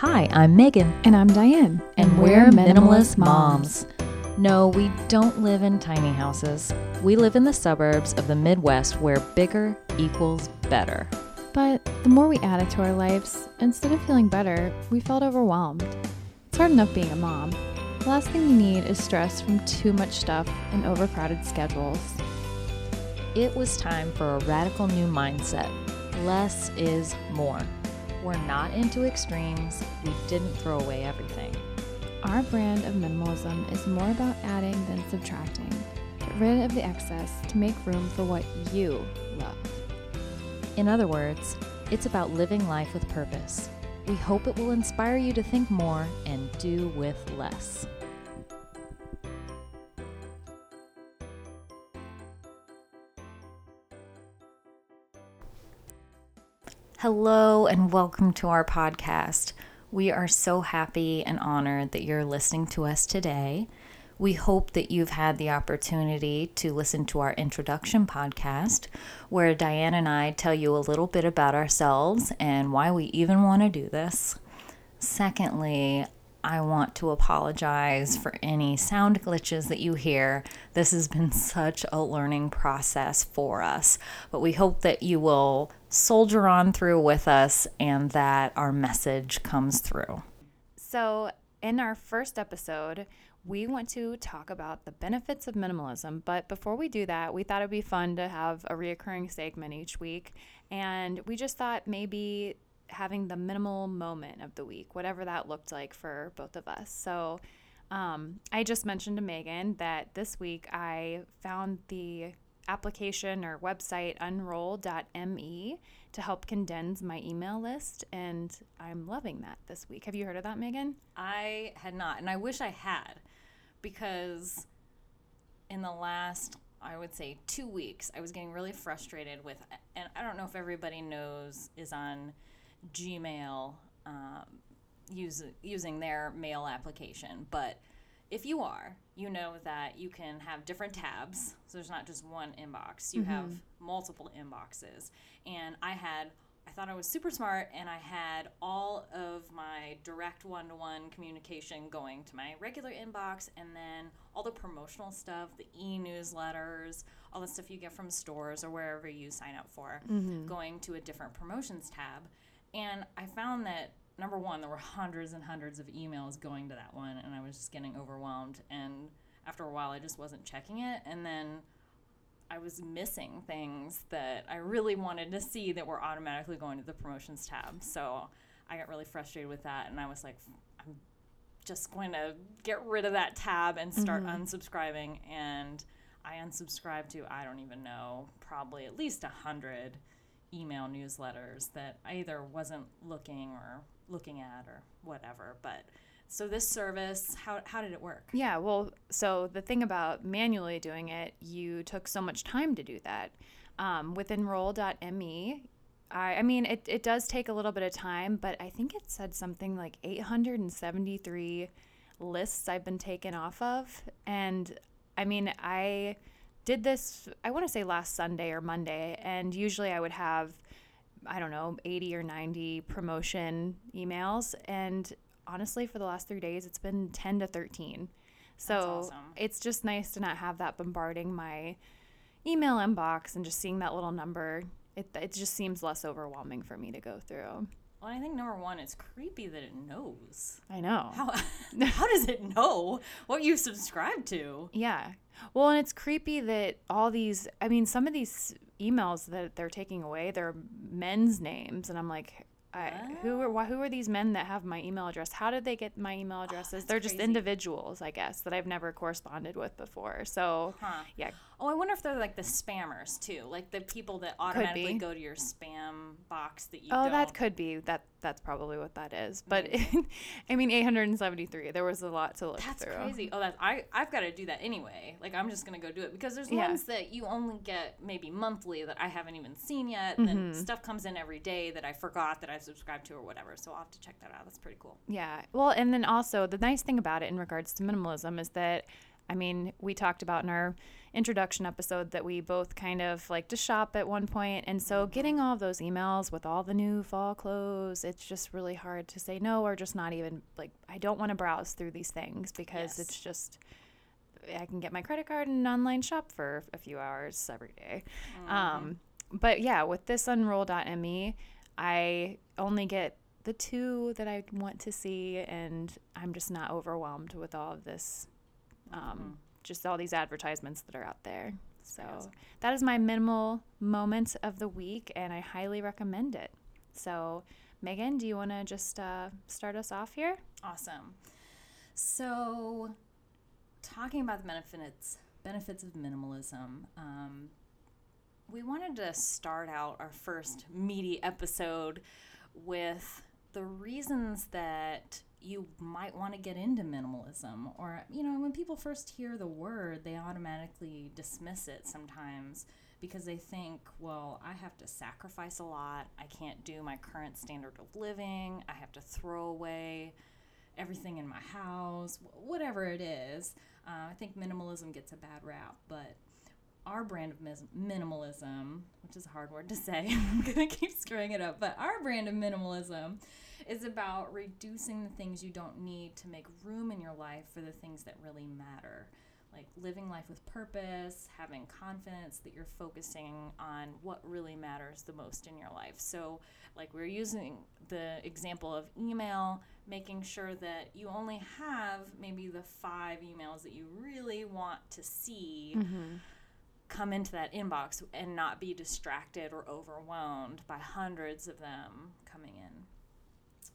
Hi, I'm Megan, And I'm Diane. and we're minimalist moms. No, we don't live in tiny houses. We live in the suburbs of the Midwest where bigger equals better. But the more we added to our lives, instead of feeling better, we felt overwhelmed. It's hard enough being a mom. The last thing you need is stress from too much stuff and overcrowded schedules. It was time for a radical new mindset. Less is more. We're not into extremes. We didn't throw away everything. Our brand of minimalism is more about adding than subtracting. Get rid of the excess to make room for what you love. In other words, it's about living life with purpose. We hope it will inspire you to think more and do with less. Hello, and welcome to our podcast. We are so happy and honored that you're listening to us today. We hope that you've had the opportunity to listen to our introduction podcast, where Diane and I tell you a little bit about ourselves and why we even want to do this. Secondly, I want to apologize for any sound glitches that you hear. This has been such a learning process for us, but we hope that you will soldier on through with us and that our message comes through. So, in our first episode, we want to talk about the benefits of minimalism. But before we do that, we thought it'd be fun to have a reoccurring segment each week. And we just thought maybe having the minimal moment of the week, whatever that looked like for both of us. So, um, I just mentioned to Megan that this week I found the application or website unroll.me to help condense my email list, and I'm loving that this week. Have you heard of that, Megan? I had not, and I wish I had, because in the last, I would say, two weeks, I was getting really frustrated with, and I don't know if everybody knows, is on Gmail um, use, using their mail application, but if you are, you know that you can have different tabs. So there's not just one inbox, you have multiple inboxes. And I had, I thought I was super smart, and I had all of my direct one to one communication going to my regular inbox, and then all the promotional stuff, the e newsletters, all the stuff you get from stores or wherever you sign up for, going to a different promotions tab. And I found that number one, there were hundreds and hundreds of emails going to that one, and I was just getting overwhelmed. And after a while, I just wasn't checking it. And then I was missing things that I really wanted to see that were automatically going to the promotions tab. So I got really frustrated with that, and I was like, I'm just going to get rid of that tab and start mm-hmm. unsubscribing. And I unsubscribed to, I don't even know, probably at least a hundred email newsletters that I either wasn't looking or looking at or whatever. But so this service, how, how did it work? Yeah, well, so the thing about manually doing it, you took so much time to do that. Um, with unroll.me, I, I mean, it, it does take a little bit of time, but I think it said something like 873 lists I've been taken off of. And I mean, I did this, I want to say last Sunday or Monday, and usually I would have, I don't know, 80 or 90 promotion emails. And honestly, for the last three days, it's been 10 to 13. So awesome. it's just nice to not have that bombarding my email inbox and just seeing that little number. It, it just seems less overwhelming for me to go through. Well, I think number one, it's creepy that it knows. I know. How, how does it know what you subscribe to? Yeah. Well, and it's creepy that all these, I mean, some of these emails that they're taking away, they're men's names. And I'm like, I, who oh. are who are these men that have my email address? How did they get my email oh, addresses? they're just crazy. individuals, I guess, that I've never corresponded with before. So, Huh. yeah, Oh, I wonder if they're like the spammers too, like the people that automatically go to your spam box that you Oh, don't. that could be that. That's probably what that is. But I mean, 873. There was a lot to look That's through. crazy. Oh, that's I. I've got to do that anyway. Like I'm just gonna go do it because there's Yeah. ones that you only get maybe monthly that I haven't even seen yet. And Mm-hmm. then stuff comes in every day that I forgot that I subscribed to or whatever. So I'll have to check that out. That's pretty cool. Yeah. Well, and then also the nice thing about it in regards to minimalism is that, I mean, we talked about in our introduction episode that we both kind of like to shop at one point. And so getting all of those emails with all the new fall clothes, it's just really hard to say no or just not even like, I don't want to browse through these things because Yes. it's just, I can get my credit card and online shop for a few hours every day. Um, but yeah, with this unroll.me, I only get the two that I want to see, and I'm just not overwhelmed with all of this, um, just all these advertisements that are out there. So that is my minimal moment of the week, and I highly recommend it. So, Megan, do you want to just uh, start us off here? Awesome. So, talking about the benefits benefits of minimalism, um, we wanted to start out our first meaty episode with the reasons that you might want to get into minimalism or you know when people first hear the word they automatically dismiss it sometimes because they think well i have to sacrifice a lot i can't do my current standard of living i have to throw away everything in my house, whatever it is. Uh, I think minimalism gets a bad rap, but our brand of mis- minimalism, which is a hard word to say, I'm going to keep screwing it up, but our brand of minimalism is about reducing the things you don't need to make room in your life for the things that really matter. Like living life with purpose, having confidence that you're focusing on what really matters the most in your life. So, like we're using the example of email, making sure that you only have maybe the five emails that you really want to see mm-hmm. come into that inbox and not be distracted or overwhelmed by hundreds of them coming in.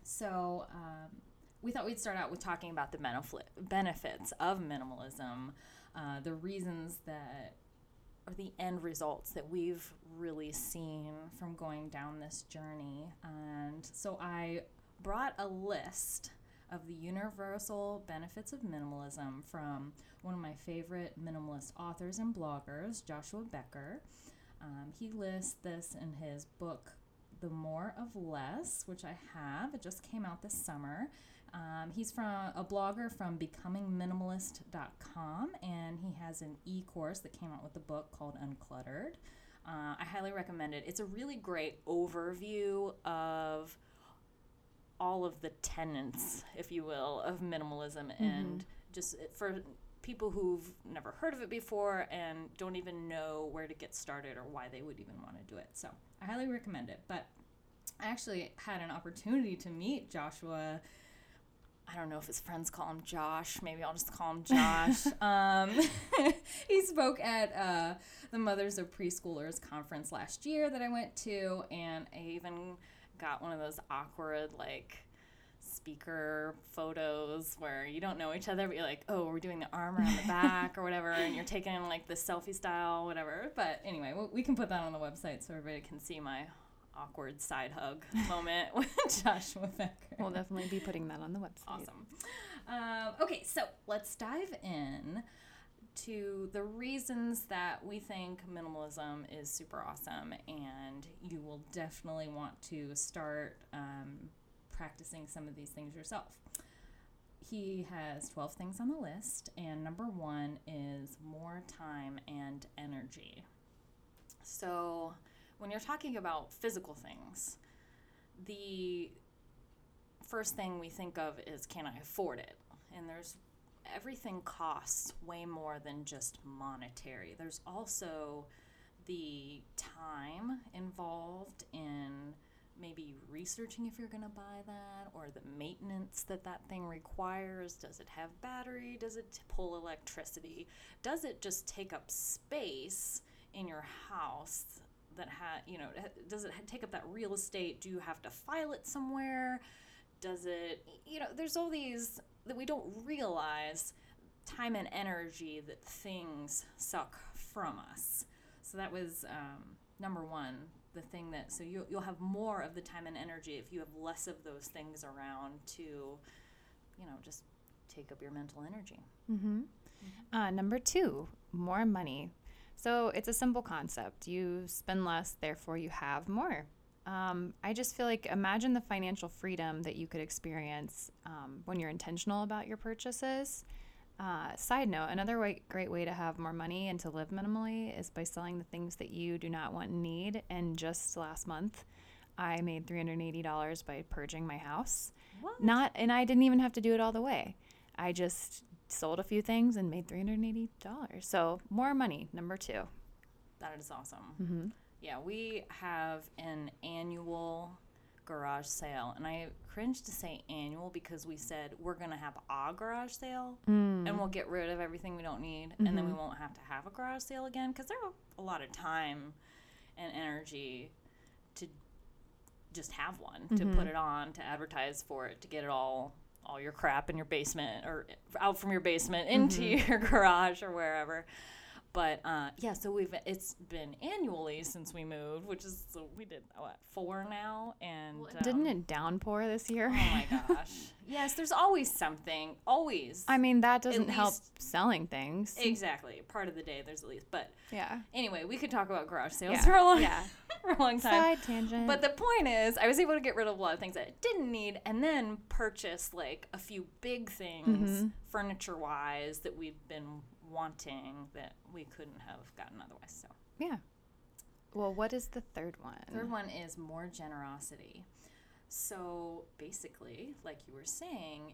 So, um, we thought we'd start out with talking about the benefit, benefits of minimalism, uh, the reasons that or the end results that we've really seen from going down this journey. And so I brought a list of the universal benefits of minimalism from one of my favorite minimalist authors and bloggers, Joshua Becker. Um, he lists this in his book, The More of Less, which I have. It just came out this summer. Um, he's from a blogger from becomingminimalist.com, and he has an e course that came out with the book called Uncluttered. Uh, I highly recommend it. It's a really great overview of all of the tenets, if you will, of minimalism, and just for people who've never heard of it before and don't even know where to get started or why they would even want to do it. So I highly recommend it. But I actually had an opportunity to meet Joshua. I don't know if his friends call him Josh. Maybe I'll just call him Josh. um, he spoke at uh, the Mothers of Preschoolers conference last year that I went to, and I even got one of those awkward, like, speaker photos where you don't know each other, but you're like, oh, we're doing the arm around the back or whatever, and you're taking like the selfie style, whatever. But anyway, we- we can put that on the website so everybody can see my awkward side hug moment with Joshua Becker. We'll definitely be putting that on the website. Awesome. Um, okay, so let's dive in to the reasons that we think minimalism is super awesome, and you will definitely want to start um, practicing some of these things yourself. He has 12 things on the list, and number one is more time and energy. So, when you're talking about physical things, the first thing we think of is can I afford it? And there's everything costs way more than just monetary. There's also the time involved in maybe researching if you're going to buy that or the maintenance that that thing requires. Does it have battery? Does it pull electricity? Does it just take up space in your house that ha you know does it take up that real estate? Do you have to file it somewhere? Does it you know there's all these that we don't realize time and energy that things suck from us. So that was um, number one, the thing that so you you'll have more of the time and energy if you have less of those things around to, you know, just take up your mental energy. Mm-hmm. Uh, number two, more money. So it's a simple concept. You spend less, therefore you have more. Um, I just feel like imagine the financial freedom that you could experience um, when you're intentional about your purchases. Uh, side note: Another way, great way to have more money and to live minimally is by selling the things that you do not want and need. And just last month, I made three hundred eighty dollars by purging my house. What? Not, and I didn't even have to do it all the way. I just sold a few things and made three hundred eighty dollars. So more money. Number two. That is awesome. Mm-hmm. Yeah, we have an annual garage sale, and I cringe to say annual because we said we're gonna have a garage sale, Mm. and we'll get rid of everything we don't need, and then we mm-hmm. won't have to have a garage sale again because there's a lot of time and energy to just have one, to put mm-hmm. it on, to advertise for it, to get it all all your crap in your basement or out from your basement into mm-hmm. your garage or wherever. But uh, yeah, so we've it's been annually since we moved, which is so we did what four now, and Didn't um, it downpour this year? Oh my gosh! yes, there's always something. Always. I mean, that doesn't help selling things. exactly part of the day. There's at least, but yeah. anyway, we could talk about garage sales Yeah, for a long, yeah. for a long time. Side tangent. But the point is, I was able to get rid of a lot of things that I didn't need and then purchase like a few big things Mm-hmm. furniture wise that we've been wanting that we couldn't have gotten otherwise. So, yeah. Well, what is the third one? third one is more generosity. So, basically, like you were saying,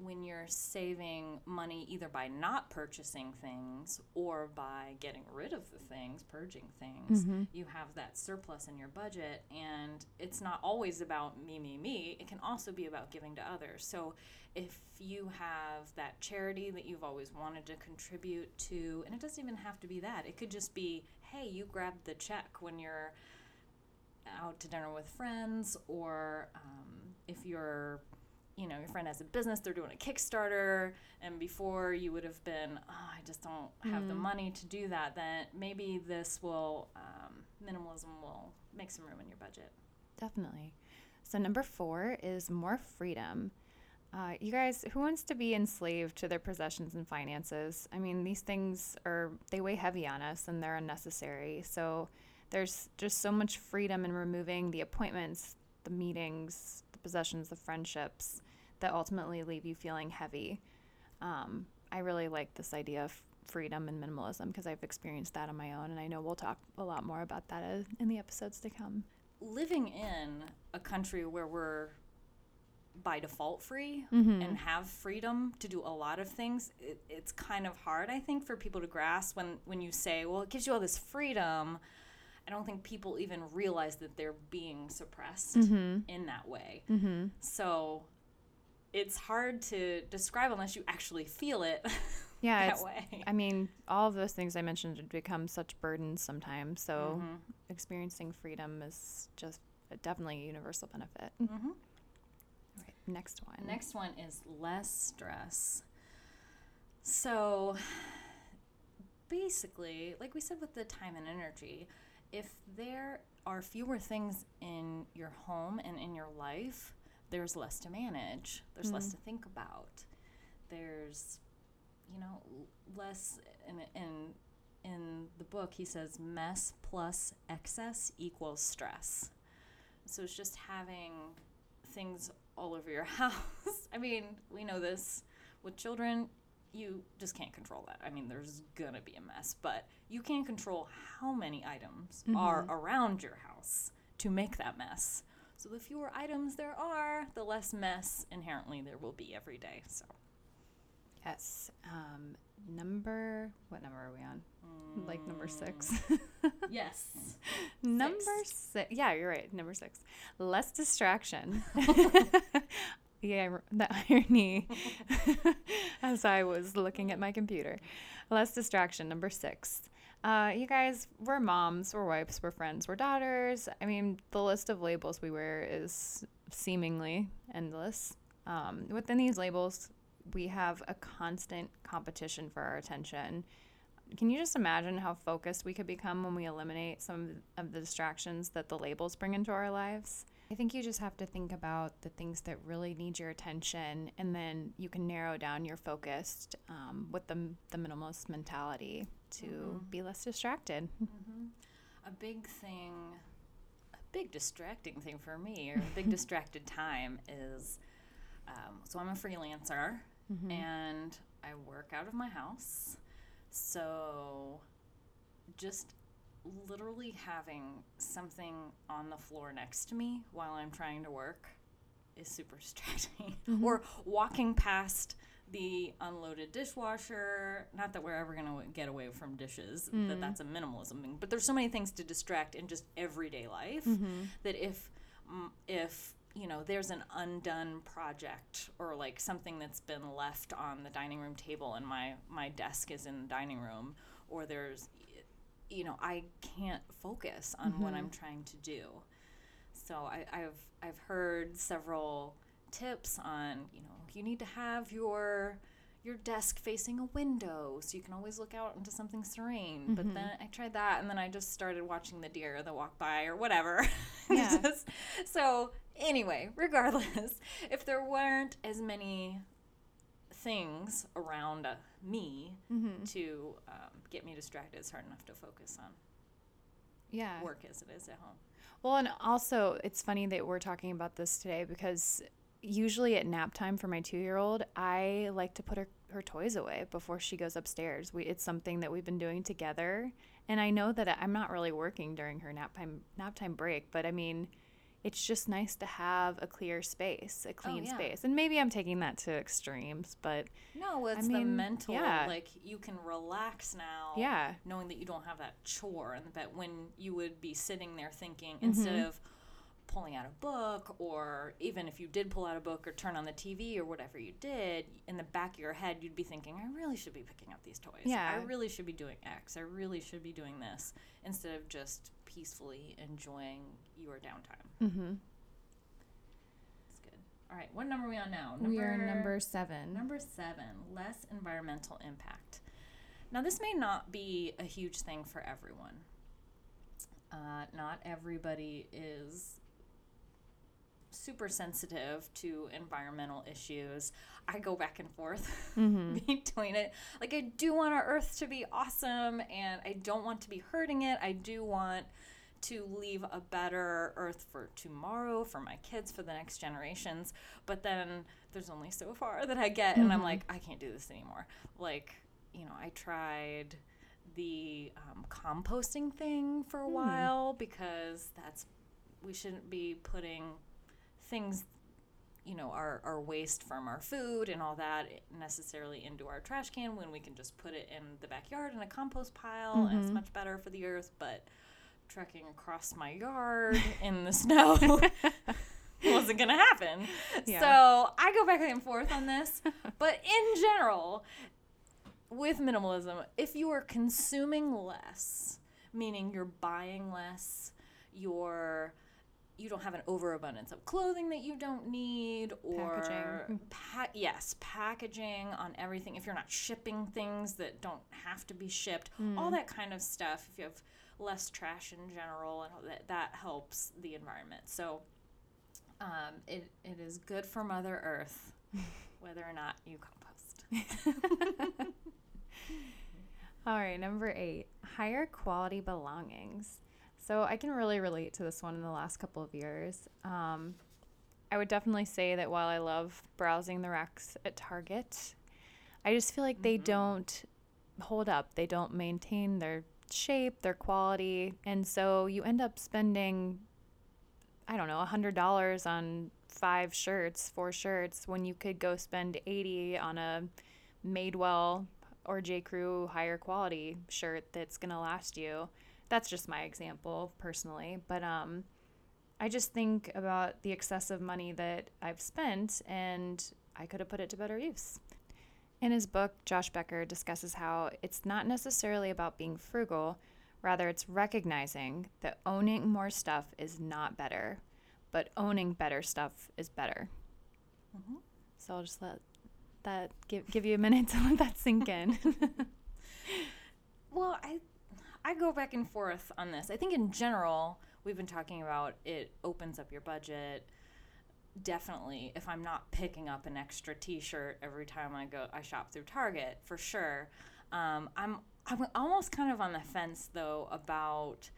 when you're saving money either by not purchasing things or by getting rid of the things, purging things, you have that surplus in your budget. And it's not always about me, me, me. It can also be about giving to others. So if you have that charity that you've always wanted to contribute to, and it doesn't even have to be that, it could just be, hey, you grabbed the check when you're out to dinner with friends, or um, if you're you know, your friend has a business, they're doing a Kickstarter, and before you would have been, oh, I just don't have the money to do that, then maybe this will, um, minimalism will make some room in your budget. Definitely. So, number four is more freedom. Uh, you guys, who wants to be enslaved to their possessions and finances? I mean, these things are, they weigh heavy on us and they're unnecessary. So, there's just so much freedom in removing the appointments, the meetings, the possessions, the friendships that ultimately leave you feeling heavy. Um, I really like this idea of freedom and minimalism because I've experienced that on my own, and I know we'll talk a lot more about that uh, in the episodes to come. Living in a country where we're by default free and have freedom to do a lot of things, it, it's kind of hard, I think, for people to grasp when, when you say, well, it gives you all this freedom. I don't think people even realize that they're being suppressed in that way. So it's hard to describe unless you actually feel it Yeah, that way. I mean, all of those things I mentioned become such burdens sometimes. So Mm-hmm. experiencing freedom is just a- definitely a universal benefit. Mhm. All right, next one. Next one is less stress. So basically, like we said with the time and energy, if there are fewer things in your home and in your life, there's less to manage, there's less mm-hmm. to think about. There's you know, less in in in the book he says mess plus excess equals stress. So it's just having things all over your house. I mean, we know this with children, you just can't control that. I mean, there's gonna be a mess, but you can't control how many items are mm-hmm. around your house to make that mess. So the fewer items there are, the less mess inherently there will be every day. So Yes. Um, number, what number are we on? Like number six. yes, number six. Yeah, you're right. Number six. Less distraction. yeah, the irony as I was looking at my computer. Less distraction. Number six. Uh, you guys, we're moms, we're wives, we're friends, we're daughters. I mean, the list of labels we wear is seemingly endless. Um, within these labels, we have a constant competition for our attention. Can you just imagine how focused we could become when we eliminate some of the distractions that the labels bring into our lives? I think you just have to think about the things that really need your attention, and then you can narrow down your focus um, with the, the minimalist mentality to mm-hmm. be less distracted. Mm-hmm. a big thing, a big distracting thing for me, or a big distracted time is. Um, so I'm a freelancer, mm-hmm. and I work out of my house. So just literally having something on the floor next to me while I'm trying to work is super distracting. Or walking past the unloaded dishwasher. Not that we're ever going to get away from dishes, that mm. that's a minimalism thing. But there's so many things to distract in just everyday life mm-hmm. that if mm, if you know there's an undone project or like something that's been left on the dining room table and my my desk is in the dining room or there's you know i can't focus on what mm-hmm. i'm trying to do so I, i've i've heard several tips on you know you need to have your your desk facing a window so you can always look out into something serene. But then i tried that and then i just started watching the deer that walk by or whatever. Yeah. Just- so anyway regardless if there weren't as many things around uh, me to um, get me distracted it's hard enough to focus on Yeah. work as it is at home. Well, and also it's funny that we're talking about this today because usually at nap time for my two year old, I like to put her, her toys away before she goes upstairs. We, it's something that we've been doing together. And I know that I'm not really working during her nap time, nap time break, but I mean, it's just nice to have a clear space, a clean yeah. space. And maybe I'm taking that to extremes, but No, it's the mean, mental. yeah. Like you can relax now. Yeah. Knowing that you don't have that chore, and that when you would be sitting there thinking, Mm-hmm. instead of pulling out a book, or even if you did pull out a book or turn on the TV or whatever you did, in the back of your head, you'd be thinking, I really should be picking up these toys. Yeah. I really should be doing X. I really should be doing this, instead of just peacefully enjoying your downtime. mm-hmm. It's good. All right, what number are we on now? we are number seven. Number seven, less environmental impact. Now, this may not be a huge thing for everyone. Uh, not everybody is super sensitive to environmental issues. I go back and forth mm-hmm. between it. Like, I do want our earth to be awesome and I don't want to be hurting it. I do want to leave a better earth for tomorrow, for my kids, for the next generations. But then there's only so far that I get, and I'm mm-hmm. like, I can't do this anymore. Like, you know, I tried the um, composting thing for a hmm. while because that's we shouldn't be putting things you know our, our waste from our food and all that necessarily into our trash can when we can just put it in the backyard in a compost pile and it's mm-hmm. much better for the earth but trekking across my yard in the snow wasn't gonna happen Yeah. so i go back and forth on this but in general with minimalism if you are consuming less meaning you're buying less you're you don't have an overabundance of clothing that you don't need or Packaging. pa- yes packaging on everything. If you're not shipping things that don't have to be shipped all that kind of stuff if you have less trash in general and that that helps the environment. So um, it, it is good for mother earth whether or not you compost. All right, number eight, higher quality belongings. So I can really relate to this one in the last couple of years. Um, I would definitely say that while I love browsing the racks at Target, I just feel like they don't hold up. They don't maintain their shape, their quality. And so you end up spending, I don't know, $100 on five shirts, four shirts, when you could go spend 80 on a Madewell or J. Crew higher quality shirt that's going to last you. That's just my example personally, but um I just think about the excessive money that I've spent and I could have put it to better use. In his book, Josh Becker discusses how it's not necessarily about being frugal, rather, it's recognizing that owning more stuff is not better, but owning better stuff is better. So I'll just let that give, give you a minute to let that sink in. Well, I I go back and forth on this. I think in general, we've been talking about it opens up your budget. Definitely, if I'm not picking up an extra T-shirt every time I go, I shop through Target for sure. Um, I'm I'm almost kind of on the fence though about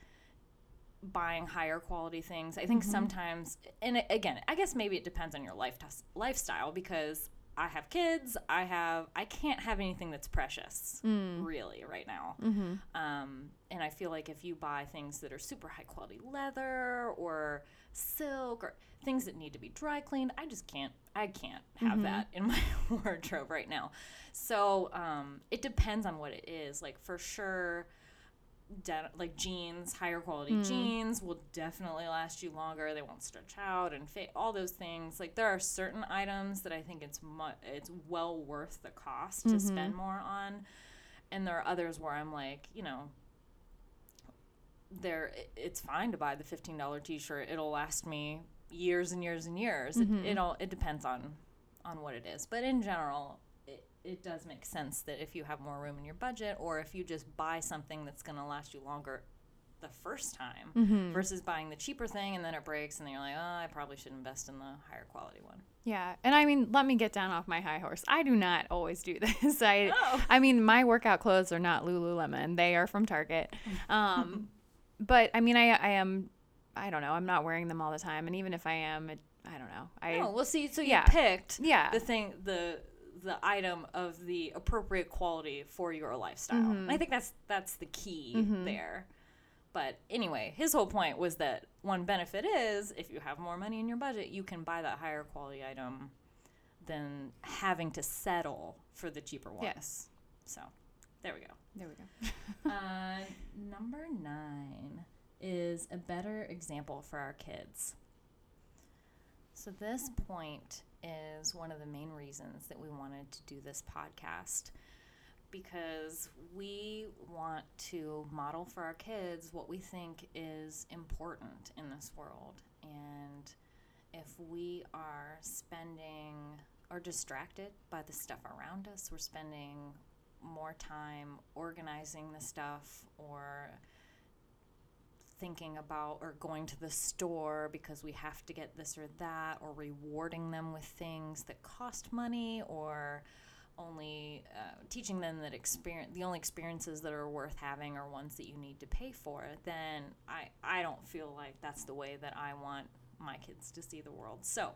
buying higher quality things. I think sometimes, and again, I guess maybe it depends on your life lifestyle because I have kids. I have. I can't have anything that's precious, really, right now. Um, and I feel like if you buy things that are super high quality leather or silk or things that need to be dry cleaned, I just can't. I can't have that in my wardrobe right now. So um, it depends on what it is. Like for sure de- like jeans, higher quality hmm. jeans will definitely last you longer. They won't stretch out and fit. All those things. Like there are certain items that I think it's mu- it's well worth the cost to mm-hmm. spend more on, and there are others where I'm like, you know, there it's fine to buy the fifteen dollar t shirt. It'll last me years and years and years. It, mm-hmm. it all it depends on on what it is, but in general. It, does make sense that if you have more room in your budget or if you just buy something that's going to last you longer the first time versus buying the cheaper thing and then it breaks and then you're like, oh, I probably should invest in the higher quality one. Yeah, and I mean, let me get down off my high horse. I do not always do this. I, Oh. I mean, my workout clothes are not Lululemon; they are from Target. Um, but I mean, I, I am, I don't know, I'm not wearing them all the time, and even if I am, it, I don't know. I, Oh, well, see, so you yeah. picked Yeah. the thing, the the item of the appropriate quality for your lifestyle. Mm-hmm. And I think that's that's the key there. But anyway, his whole point was that one benefit is if you have more money in your budget, you can buy that higher quality item than having to settle for the cheaper one. yes, So, there we go. there we go. Uh, number nine is a better example for our kids. So, this point is one of the main reasons that we wanted to do this podcast because we want to model for our kids what we think is important in this world. And if we are spending or distracted by the stuff around us, we're spending more time organizing the stuff or thinking about or going to the store because we have to get this or that or rewarding them with things that cost money or only uh, teaching them that experience the only experiences that are worth having are ones that you need to pay for then I, I don't feel like that's the way that I want my kids to see the world. So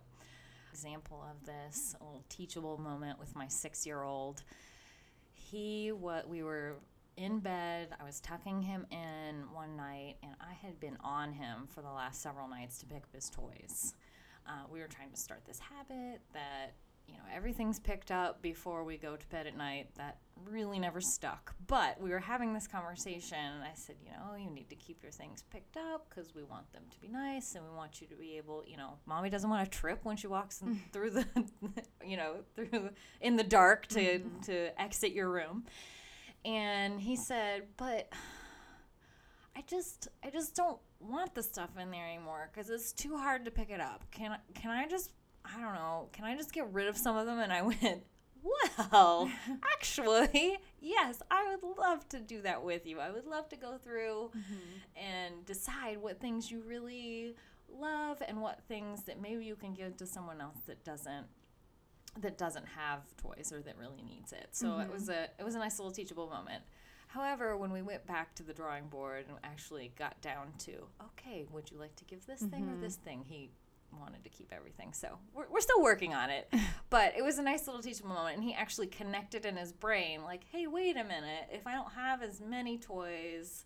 example of this a little teachable moment with my six year old he what we were in bed i was tucking him in one night and i had been on him for the last several nights to pick up his toys. Uh, we were trying to start this habit that you know everything's picked up before we go to bed at night. That really never stuck. But we were having this conversation and i said you know you need to keep your things picked up because we want them to be nice and we want you to be able you know mommy doesn't want to trip when she walks in, through the you know through the, in the dark to to exit your room and he said but I just I just don't want the stuff in there anymore because it's too hard to pick it up. Can I, can I just I don't know? Can I just get rid of some of them? And I went, well, actually, yes, I would love to do that with you. I would love to go through mm-hmm. and decide what things you really love and what things that maybe you can give to someone else that doesn't that doesn't have toys or that really needs it. So it mm-hmm. was a it was a nice little teachable moment. However, when we went back to the drawing board and actually got down to, okay, would you like to give this thing or mm-hmm. this thing? He wanted to keep everything. So we're, we're still working on it. but it was a nice little teachable moment. And he actually connected in his brain, like, hey, wait a minute. If I don't have as many toys,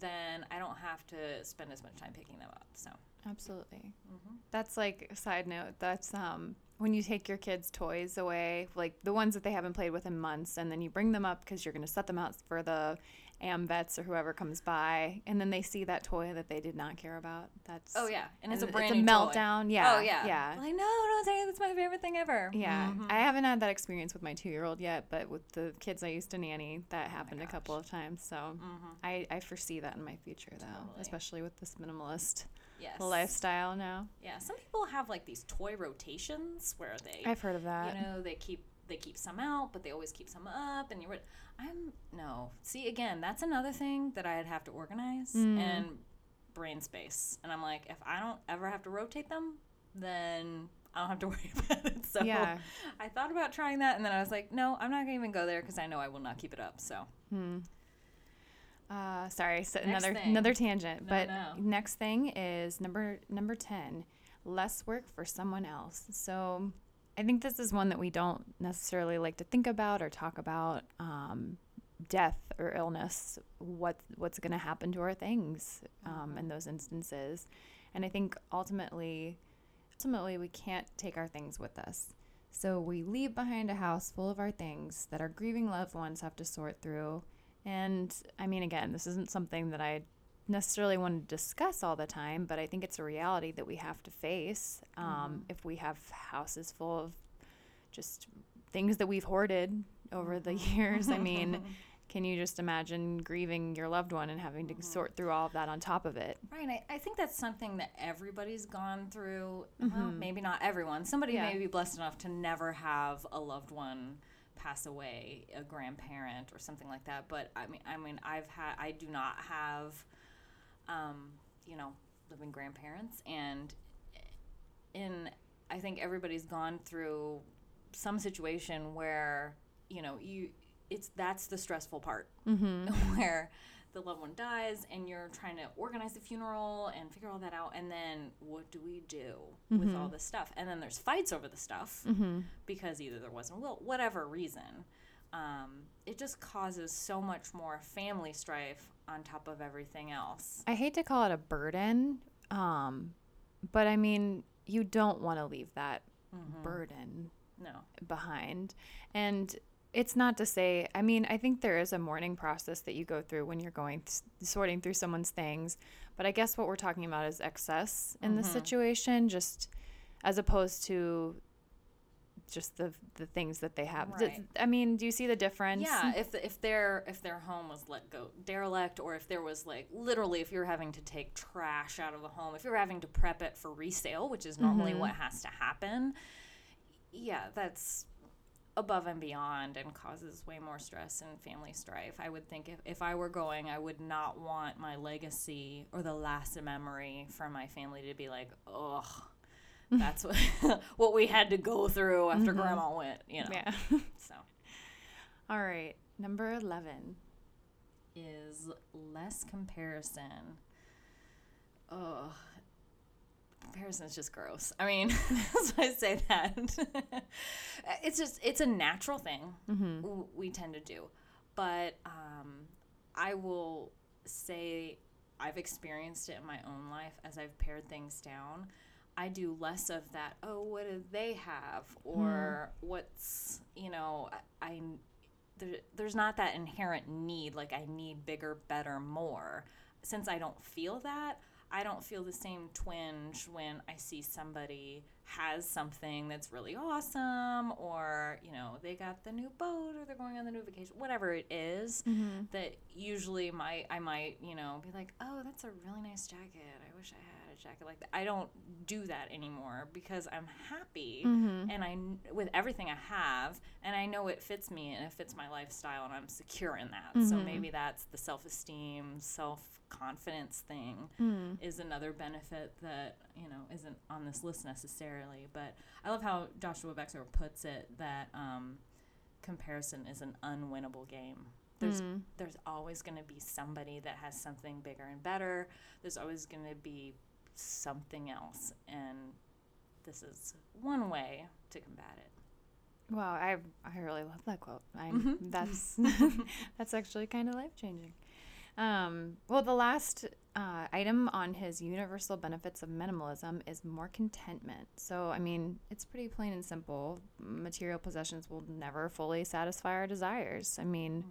then I don't have to spend as much time picking them up. So, Absolutely. Mm-hmm. That's like a side note. That's um when you take your kids' toys away, like the ones that they haven't played with in months, and then you bring them up because you're going to set them out for the am vets or whoever comes by, and then they see that toy that they did not care about. That's oh, yeah. And it's a brand it's a new toy. meltdown. Yeah. Oh, yeah. Yeah. Like, no, don't say that's my favorite thing ever. Yeah, Mhm. I haven't had that experience with my two-year-old yet, but with the kids I used to nanny, that happened a couple of times. So Mhm. I, I foresee that in my future, though, Totally. especially with this minimalist Yes. lifestyle now. Yeah. Some people have like these toy rotations where they, I've heard of that. you know, they keep they keep some out, but they always keep some up, and you're. I'm no. See again, that's another thing that I'd have to organize Mm. and brain space. And I'm like, if I don't ever have to rotate them, then I don't have to worry about it. So Yeah. I thought about trying that, and then I was like, no, I'm not gonna even go there because I know I will not keep it up. So Hmm. Uh, sorry, so another thing. another tangent. No, but no. next thing is number number ten, less work for someone else. So I think this is one that we don't necessarily like to think about or talk about. Um, death or illness, what what's going to happen to our things um, in those instances, and I think ultimately, ultimately we can't take our things with us. So we leave behind a house full of our things that our grieving loved ones have to sort through. And I mean, again, this isn't something that I necessarily want to discuss all the time, but I think it's a reality that we have to face um, Mm-hmm. if we have houses full of just things that we've hoarded over the Mm-hmm. years. I mean, can you just imagine grieving your loved one and having to Mm-hmm. sort through all of that on top of it? Right. I, I think that's something that everybody's gone through. Well, maybe not everyone. Somebody Mm-hmm. Yeah. may be blessed enough to never have a loved one pass away, a grandparent or something like that. But I mean, I mean, I've had, I do not have, um, you know, living grandparents, and in, I think everybody's gone through some situation where, you know, you, it's that's the stressful part Mm-hmm. where the loved one dies and you're trying to organize the funeral and figure all that out and then what do we do with all this stuff and then there's fights over the stuff Mm-hmm. because either there wasn't will whatever reason um, it just causes so much more family strife on top of everything else I hate to call it a burden, um, but I mean, you don't want to leave that Mm-hmm. burden no behind. And it's not to say, I mean, I think there is a mourning process that you go through when you're going th- sorting through someone's things. But I guess what we're talking about is excess in Mm-hmm. this situation, just as opposed to just the the things that they have. Right. I mean, do you see the difference? Yeah, if if their if their home was let go derelict, or if there was like literally, if you're having to take trash out of the home, if you're having to prep it for resale, which is normally what has to happen, yeah, that's above and beyond and causes way more stress and family strife. I would think if, if I were going, I would not want my legacy or the last memory from my family to be like, oh, That's what what we had to go through after mm-hmm. grandma went, you know. Yeah. So All right. Number 11. is less comparison. Oh, comparison is just gross. I mean, that's why I say that. it's just it's a natural thing w- we tend to do, but um, I will say I've experienced it in my own life as I've pared things down. I do less of that. Oh, what do they have, or what's you know I. I there, there's not that inherent need like i need bigger better more since i don't feel that i don't feel the same twinge when i see somebody has something that's really awesome or you know they got the new boat or they're going on the new vacation whatever it is, mm-hmm. that usually my i might you know be like oh that's a really nice jacket. I wish i had a jacket like that i don't do that anymore because i'm happy Mm-hmm. and I with everything I have, and I know it fits me and it fits my lifestyle, and I'm secure in that. So Mm-hmm. maybe that's the self-esteem, self-confidence thing Mm. is another benefit that you know isn't on this list necessarily. But I love how Joshua Becker puts it that um, comparison is an unwinnable game. There's Mm. there's always going to be somebody that has something bigger and better. There's always going to be something else, and this is one way to combat it. Wow, I I really love that quote. I Mhm. that's that's actually kind of life changing. Um, well, the last uh, item on his universal benefits of minimalism is more contentment. So, I mean, it's pretty plain and simple. Material possessions will never fully satisfy our desires. I mean,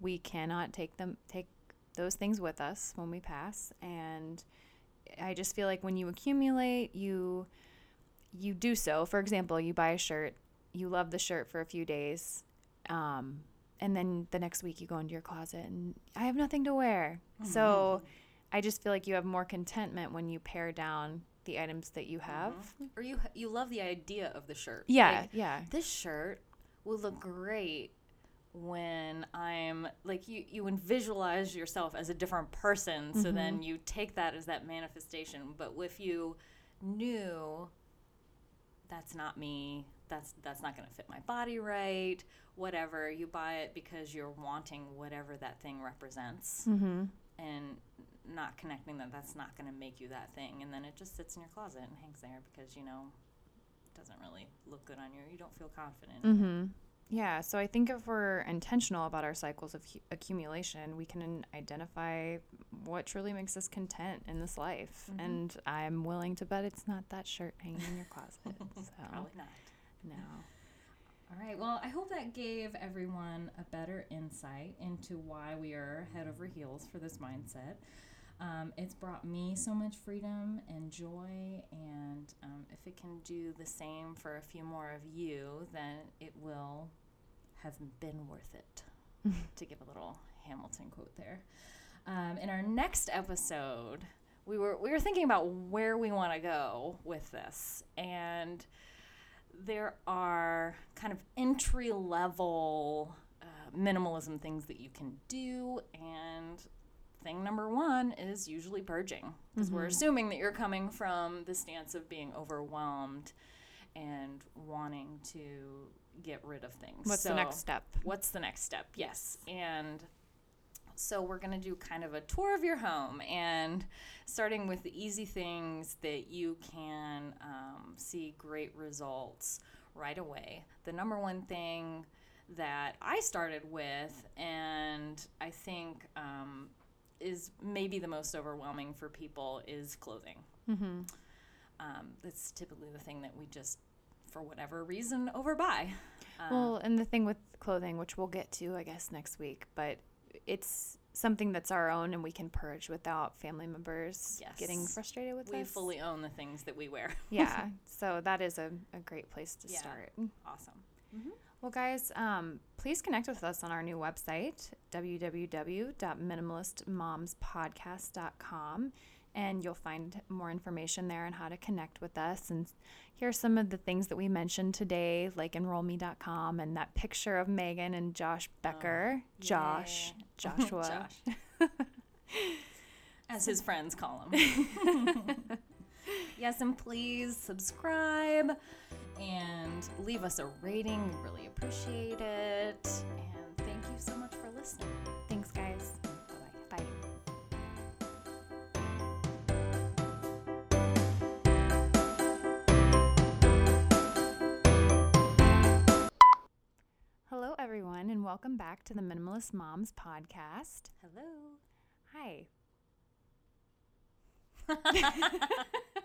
we cannot take them take those things with us when we pass, and I just feel like when you accumulate, you you do so. For example, you buy a shirt, you love the shirt for a few days, um, and then the next week you go into your closet and I have nothing to wear. So I just feel like you have more contentment when you pare down the items that you have. Or you you love the idea of the shirt. Yeah, Like, yeah. this shirt will look great when I'm like you you visualize yourself as a different person so then you take that as that manifestation but if you knew that's not me that's that's not going to fit my body right whatever you buy it because you're wanting whatever that thing represents Mm-hmm. and not connecting that that's not going to make you that thing and then it just sits in your closet and hangs there because you know it doesn't really look good on you. You don't feel confident. Mm-hmm. Yeah, so I think if we're intentional about our cycles of hu- accumulation, we can identify what truly makes us content in this life. Mhm. And I'm willing to bet it's not that shirt hanging in your closet. So, Probably not. no. All right. Well, I hope that gave everyone a better insight into why we are head over heels for this mindset. Um, it's brought me so much freedom and joy, and um, if it can do the same for a few more of you, then it will have been worth it. to give a little Hamilton quote there. Um, in our next episode, we were we were thinking about where we want to go with this, and there are kind of entry level uh, minimalism things that you can do and thing number one is usually purging because we're Mhm. assuming that you're coming from the stance of being overwhelmed and wanting to get rid of things. What's the next step? what's the next step? Yes. And so we're going to do kind of a tour of your home and starting with the easy things that you can um, see great results right away. The number one thing that i started with and i think um, is maybe the most overwhelming for people is clothing. Mm-hmm. um, that's typically the thing that we just for whatever reason overbuy Um, Well, and the thing with clothing, which we'll get to, I guess, next week, but it's something that's our own and we can purge without family members getting frustrated with we us. fully own the things that we wear. yeah, so that is a, a great place to Yeah. start. Awesome. Well, guys, um, please connect with us on our new website, www.minimalistmomspodcast.com, and you'll find more information there on how to connect with us. And here's some of the things that we mentioned today, like unrollme.com and that picture of Megan and Josh oh, Becker. Josh, yay. Oh, Joshua. Josh. As his friends call him. yes, and please subscribe and leave us a rating. We really appreciate it. And thank you so much for listening. Hello, everyone, and welcome back to the Minimalist Moms podcast. Hello. Hi.